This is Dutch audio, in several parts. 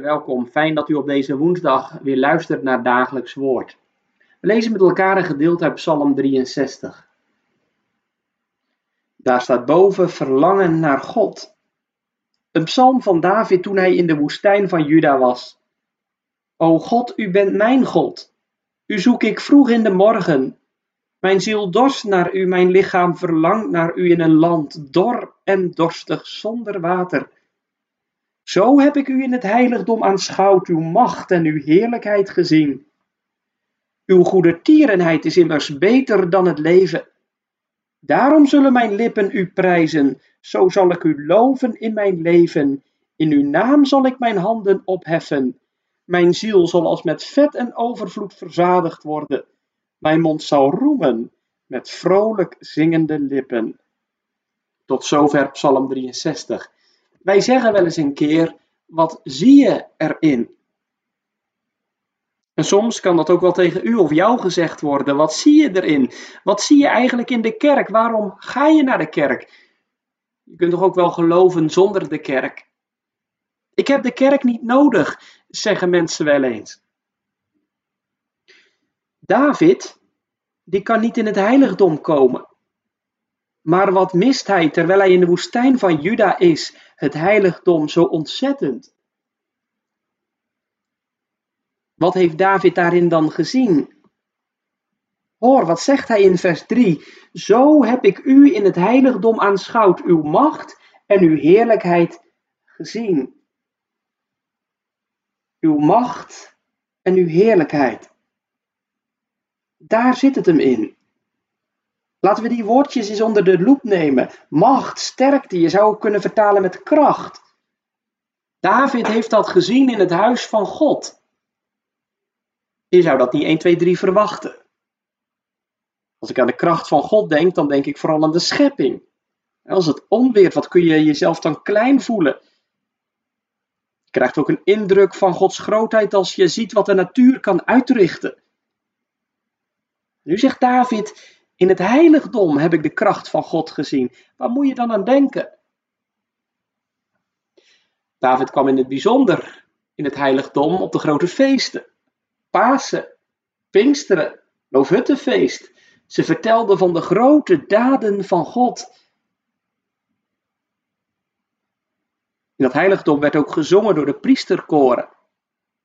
Welkom, fijn dat u op deze woensdag weer luistert naar dagelijks woord. We lezen met elkaar een gedeelte uit Psalm 63. Daar staat boven verlangen naar God. Een psalm van David toen hij in de woestijn van Juda was. O God, u bent mijn God. U zoek ik vroeg in de morgen. Mijn ziel dorst naar u, mijn lichaam verlangt naar u in een land dor en dorstig zonder water. Zo heb ik u in het heiligdom aanschouwd, uw macht en uw heerlijkheid gezien. Uw goede tierenheid is immers beter dan het leven. Daarom zullen mijn lippen u prijzen, zo zal ik u loven in mijn leven. In uw naam zal ik mijn handen opheffen. Mijn ziel zal als met vet en overvloed verzadigd worden. Mijn mond zal roemen met vrolijk zingende lippen. Tot zover Psalm 63. Wij zeggen wel eens een keer: wat zie je erin? En soms kan dat ook wel tegen u of jou gezegd worden. Wat zie je erin? Wat zie je eigenlijk in de kerk? Waarom ga je naar de kerk? Je kunt toch ook wel geloven zonder de kerk? Ik heb de kerk niet nodig, zeggen mensen wel eens. David, die kan niet in het heiligdom komen. Maar wat mist hij terwijl hij in de woestijn van Juda is, het heiligdom zo ontzettend? Wat heeft David daarin dan gezien? Hoor, wat zegt hij in vers 3? Zo heb ik u in het heiligdom aanschouwd, uw macht en uw heerlijkheid gezien. Uw macht en uw heerlijkheid. Daar zit het hem in. Laten we die woordjes eens onder de loep nemen. Macht, sterkte, je zou ook kunnen vertalen met kracht. David heeft dat gezien in het huis van God. Je zou dat niet 1, 2, 3 verwachten. Als ik aan de kracht van God denk, dan denk ik vooral aan de schepping. Als het onweert, wat kun je jezelf dan klein voelen? Je krijgt ook een indruk van Gods grootheid als je ziet wat de natuur kan uitrichten. Nu zegt David, in het heiligdom heb ik de kracht van God gezien. Waar moet je dan aan denken? David kwam in het bijzonder in het heiligdom op de grote feesten. Pasen, Pinksteren, Loofhuttenfeest. Ze vertelde van de grote daden van God. In dat heiligdom werd ook gezongen door de priesterkoren.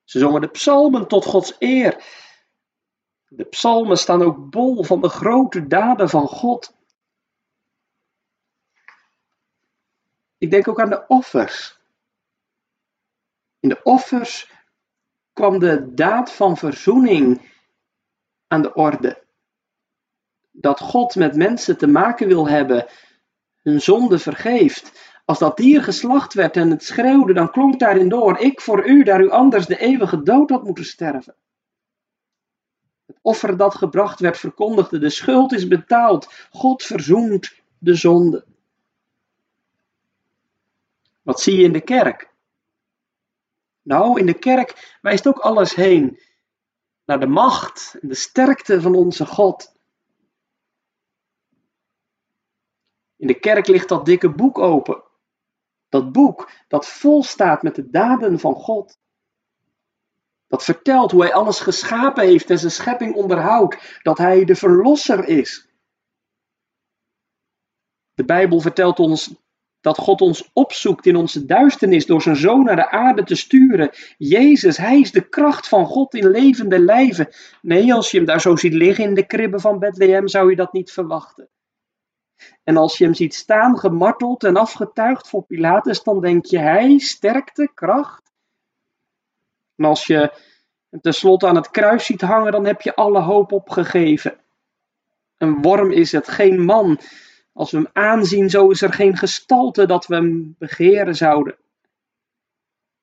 Ze zongen de psalmen tot Gods eer. De psalmen staan ook bol van de grote daden van God. Ik denk ook aan de offers. In de offers kwam de daad van verzoening aan de orde. Dat God met mensen te maken wil hebben, hun zonde vergeeft. Als dat dier geslacht werd en het schreeuwde, dan klonk daarin door: Ik voor u, daar u anders de eeuwige dood had moeten sterven. Offer dat gebracht werd verkondigde: de schuld is betaald. God verzoent de zonde. Wat zie je in de kerk? Nou, in de kerk wijst ook alles heen naar de macht en de sterkte van onze God. In de kerk ligt dat dikke boek open. Dat boek dat vol staat met de daden van God. Dat vertelt hoe hij alles geschapen heeft en zijn schepping onderhoudt. Dat hij de verlosser is. De Bijbel vertelt ons dat God ons opzoekt in onze duisternis door zijn zoon naar de aarde te sturen. Jezus, hij is de kracht van God in levende lijven. Nee, als je hem daar zo ziet liggen in de kribben van Bethlehem, zou je dat niet verwachten. En als je hem ziet staan, gemarteld en afgetuigd voor Pilatus, dan denk je, hij, sterkte, kracht. En als je tenslotte aan het kruis ziet hangen, dan heb je alle hoop opgegeven. Een worm is het, geen man. Als we hem aanzien, zo is er geen gestalte dat we hem begeren zouden.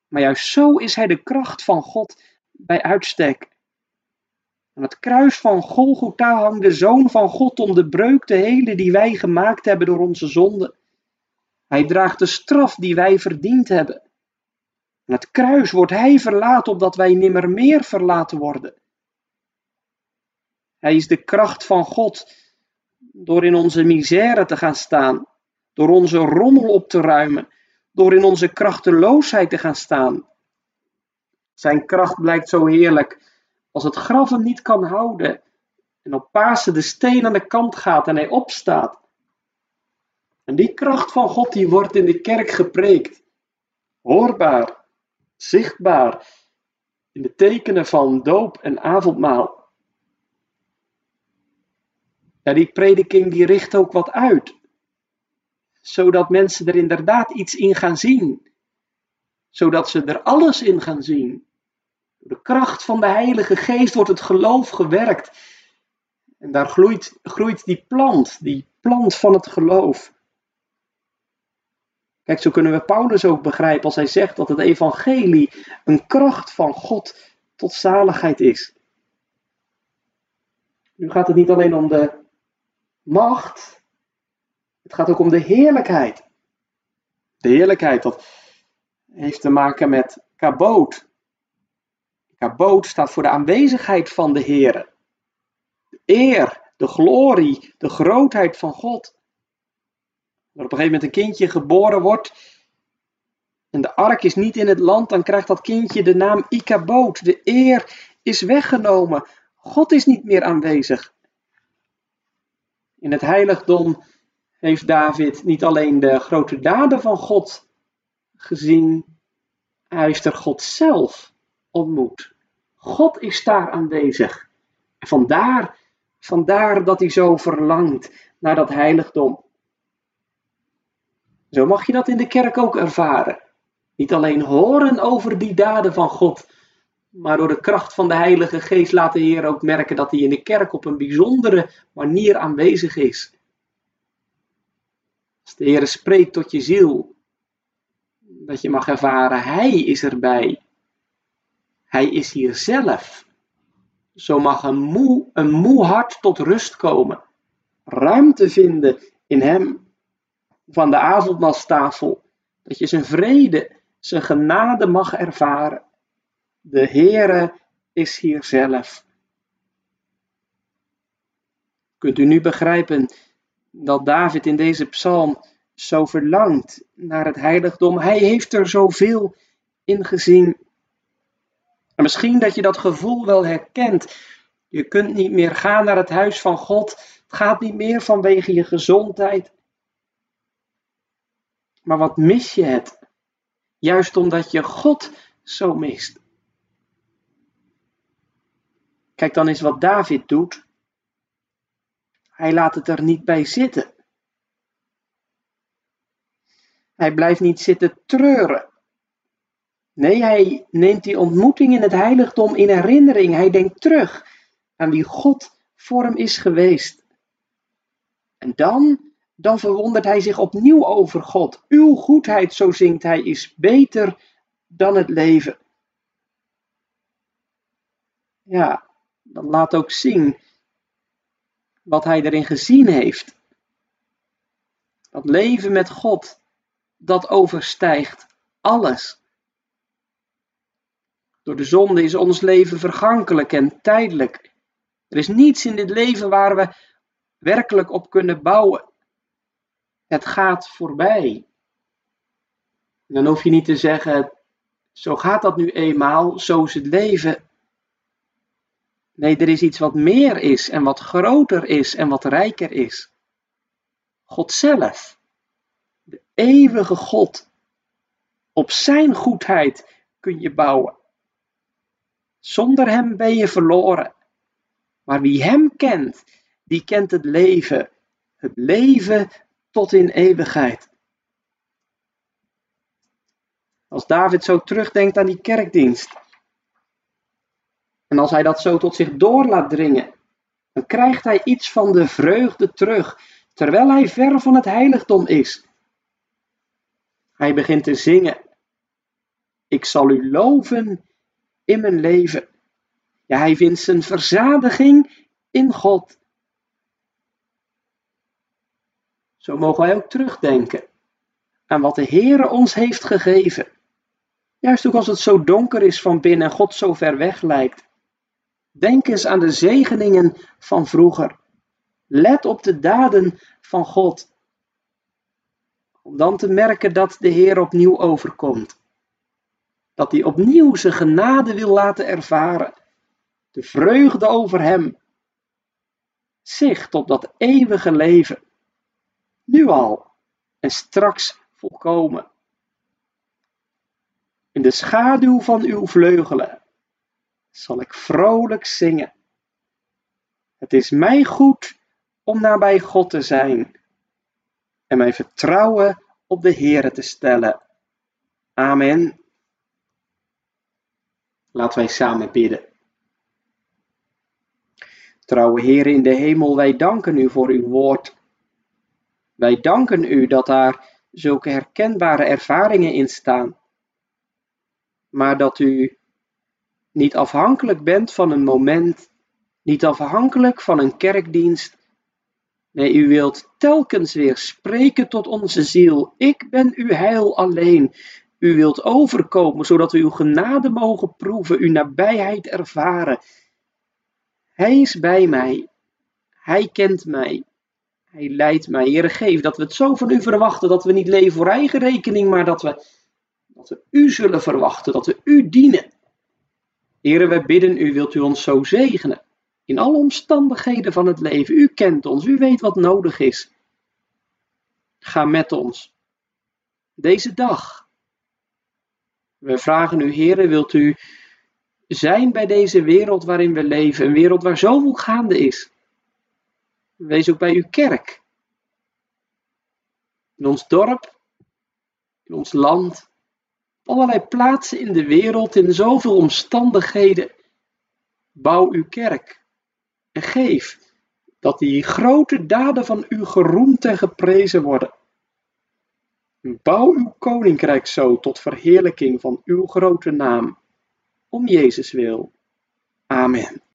Maar juist zo is hij de kracht van God bij uitstek. Aan het kruis van Golgotha hangt de Zoon van God om de breuk te helen die wij gemaakt hebben door onze zonde. Hij draagt de straf die wij verdiend hebben. Aan het kruis wordt Hij verlaten opdat wij nimmer meer verlaten worden. Hij is de kracht van God door in onze misère te gaan staan, door onze rommel op te ruimen, door in onze krachteloosheid te gaan staan. Zijn kracht blijkt zo heerlijk als het graf hem niet kan houden en op Pasen de steen aan de kant gaat en hij opstaat. En die kracht van God die wordt in de kerk gepreekt, hoorbaar, zichtbaar, in de tekenen van doop en avondmaal. Ja, die prediking die richt ook wat uit, zodat mensen er inderdaad iets in gaan zien, zodat ze er alles in gaan zien. Door de kracht van de Heilige Geest wordt het geloof gewerkt. En daar groeit, groeit die plant, die plant van het geloof. Kijk, zo kunnen we Paulus ook begrijpen als hij zegt dat het evangelie een kracht van God tot zaligheid is. Nu gaat het niet alleen om de macht, het gaat ook om de heerlijkheid. De heerlijkheid, dat heeft te maken met kaboot. Kaboot staat voor de aanwezigheid van de Heer. De eer, de glorie, de grootheid van God. Als op een gegeven moment een kindje geboren wordt en de ark is niet in het land, dan krijgt dat kindje de naam Ikaboot. De eer is weggenomen. God is niet meer aanwezig. In het heiligdom heeft David niet alleen de grote daden van God gezien, hij heeft er God zelf ontmoet. God is daar aanwezig. Vandaar, vandaar dat hij zo verlangt naar dat heiligdom. Zo mag je dat in de kerk ook ervaren. Niet alleen horen over die daden van God, maar door de kracht van de Heilige Geest laat de Heer ook merken dat hij in de kerk op een bijzondere manier aanwezig is. Als de Heer spreekt tot je ziel, dat je mag ervaren, Hij is erbij. Hij is hier zelf. Zo mag een moe, een moe hart tot rust komen, ruimte vinden in Hem van de avondmaalstafel, dat je zijn vrede, zijn genade mag ervaren. De Heere is hier zelf. Kunt u nu begrijpen dat David in deze psalm zo verlangt naar het heiligdom? Hij heeft er zoveel in gezien. En misschien dat je dat gevoel wel herkent. Je kunt niet meer gaan naar het huis van God. Het gaat niet meer vanwege je gezondheid. Maar wat mis je het? Juist omdat je God zo mist. Kijk dan eens wat David doet. Hij laat het er niet bij zitten. Hij blijft niet zitten treuren. Nee, hij neemt die ontmoeting in het heiligdom in herinnering. Hij denkt terug aan wie God voor hem is geweest. En dan dan verwondert hij zich opnieuw over God. Uw goedheid, zo zingt hij, is beter dan het leven. Ja, dat laat ook zien wat hij erin gezien heeft. Dat leven met God, dat overstijgt alles. Door de zonde is ons leven vergankelijk en tijdelijk. Er is niets in dit leven waar we werkelijk op kunnen bouwen. Het gaat voorbij. dan hoef je niet te zeggen, zo gaat dat nu eenmaal, zo is het leven. Nee, er is iets wat meer is en wat groter is en wat rijker is. God zelf, de eeuwige God. Op Zijn goedheid kun je bouwen. Zonder Hem ben je verloren. Maar wie Hem kent, die kent het leven. Het leven tot in eeuwigheid. Als David zo terugdenkt aan die kerkdienst, en als hij dat zo tot zich door laat dringen, dan krijgt hij iets van de vreugde terug, terwijl hij ver van het heiligdom is. Hij begint te zingen. Ik zal u loven in mijn leven. Ja, hij vindt zijn verzadiging in God. Zo mogen wij ook terugdenken aan wat de Heere ons heeft gegeven. Juist ook als het zo donker is van binnen en God zo ver weg lijkt. Denk eens aan de zegeningen van vroeger. Let op de daden van God. Om dan te merken dat de Heer opnieuw overkomt. Dat hij opnieuw zijn genade wil laten ervaren. De vreugde over hem. Zicht op dat eeuwige leven. Nu al en straks volkomen. In de schaduw van uw vleugelen zal ik vrolijk zingen. Het is mij goed om nabij God te zijn en mijn vertrouwen op de Heere te stellen. Amen. Laten wij samen bidden. Trouwe Heer in de hemel, wij danken u voor uw woord. Wij danken u dat daar zulke herkenbare ervaringen in staan. Maar dat u niet afhankelijk bent van een moment, niet afhankelijk van een kerkdienst. Nee, u wilt telkens weer spreken tot onze ziel. Ik ben uw heil alleen. U wilt overkomen, zodat we uw genade mogen proeven, uw nabijheid ervaren. Hij is bij mij. Hij kent mij. Hij leidt mij. Heer, geef dat we het zo van u verwachten, dat we niet leven voor eigen rekening, maar dat we, dat we u zullen verwachten, dat we u dienen. Heren, wij bidden u, wilt u ons zo zegenen. In alle omstandigheden van het leven. U kent ons, u weet wat nodig is. Ga met ons. Deze dag. We vragen u, Heren, wilt u zijn bij deze wereld waarin we leven. Een wereld waar zoveel gaande is. Wees ook bij uw kerk. In ons dorp, in ons land, allerlei plaatsen in de wereld, in zoveel omstandigheden. Bouw uw kerk en geef dat die grote daden van u geroemd en geprezen worden. Bouw uw koninkrijk zo tot verheerlijking van uw grote naam, om Jezus wil. Amen.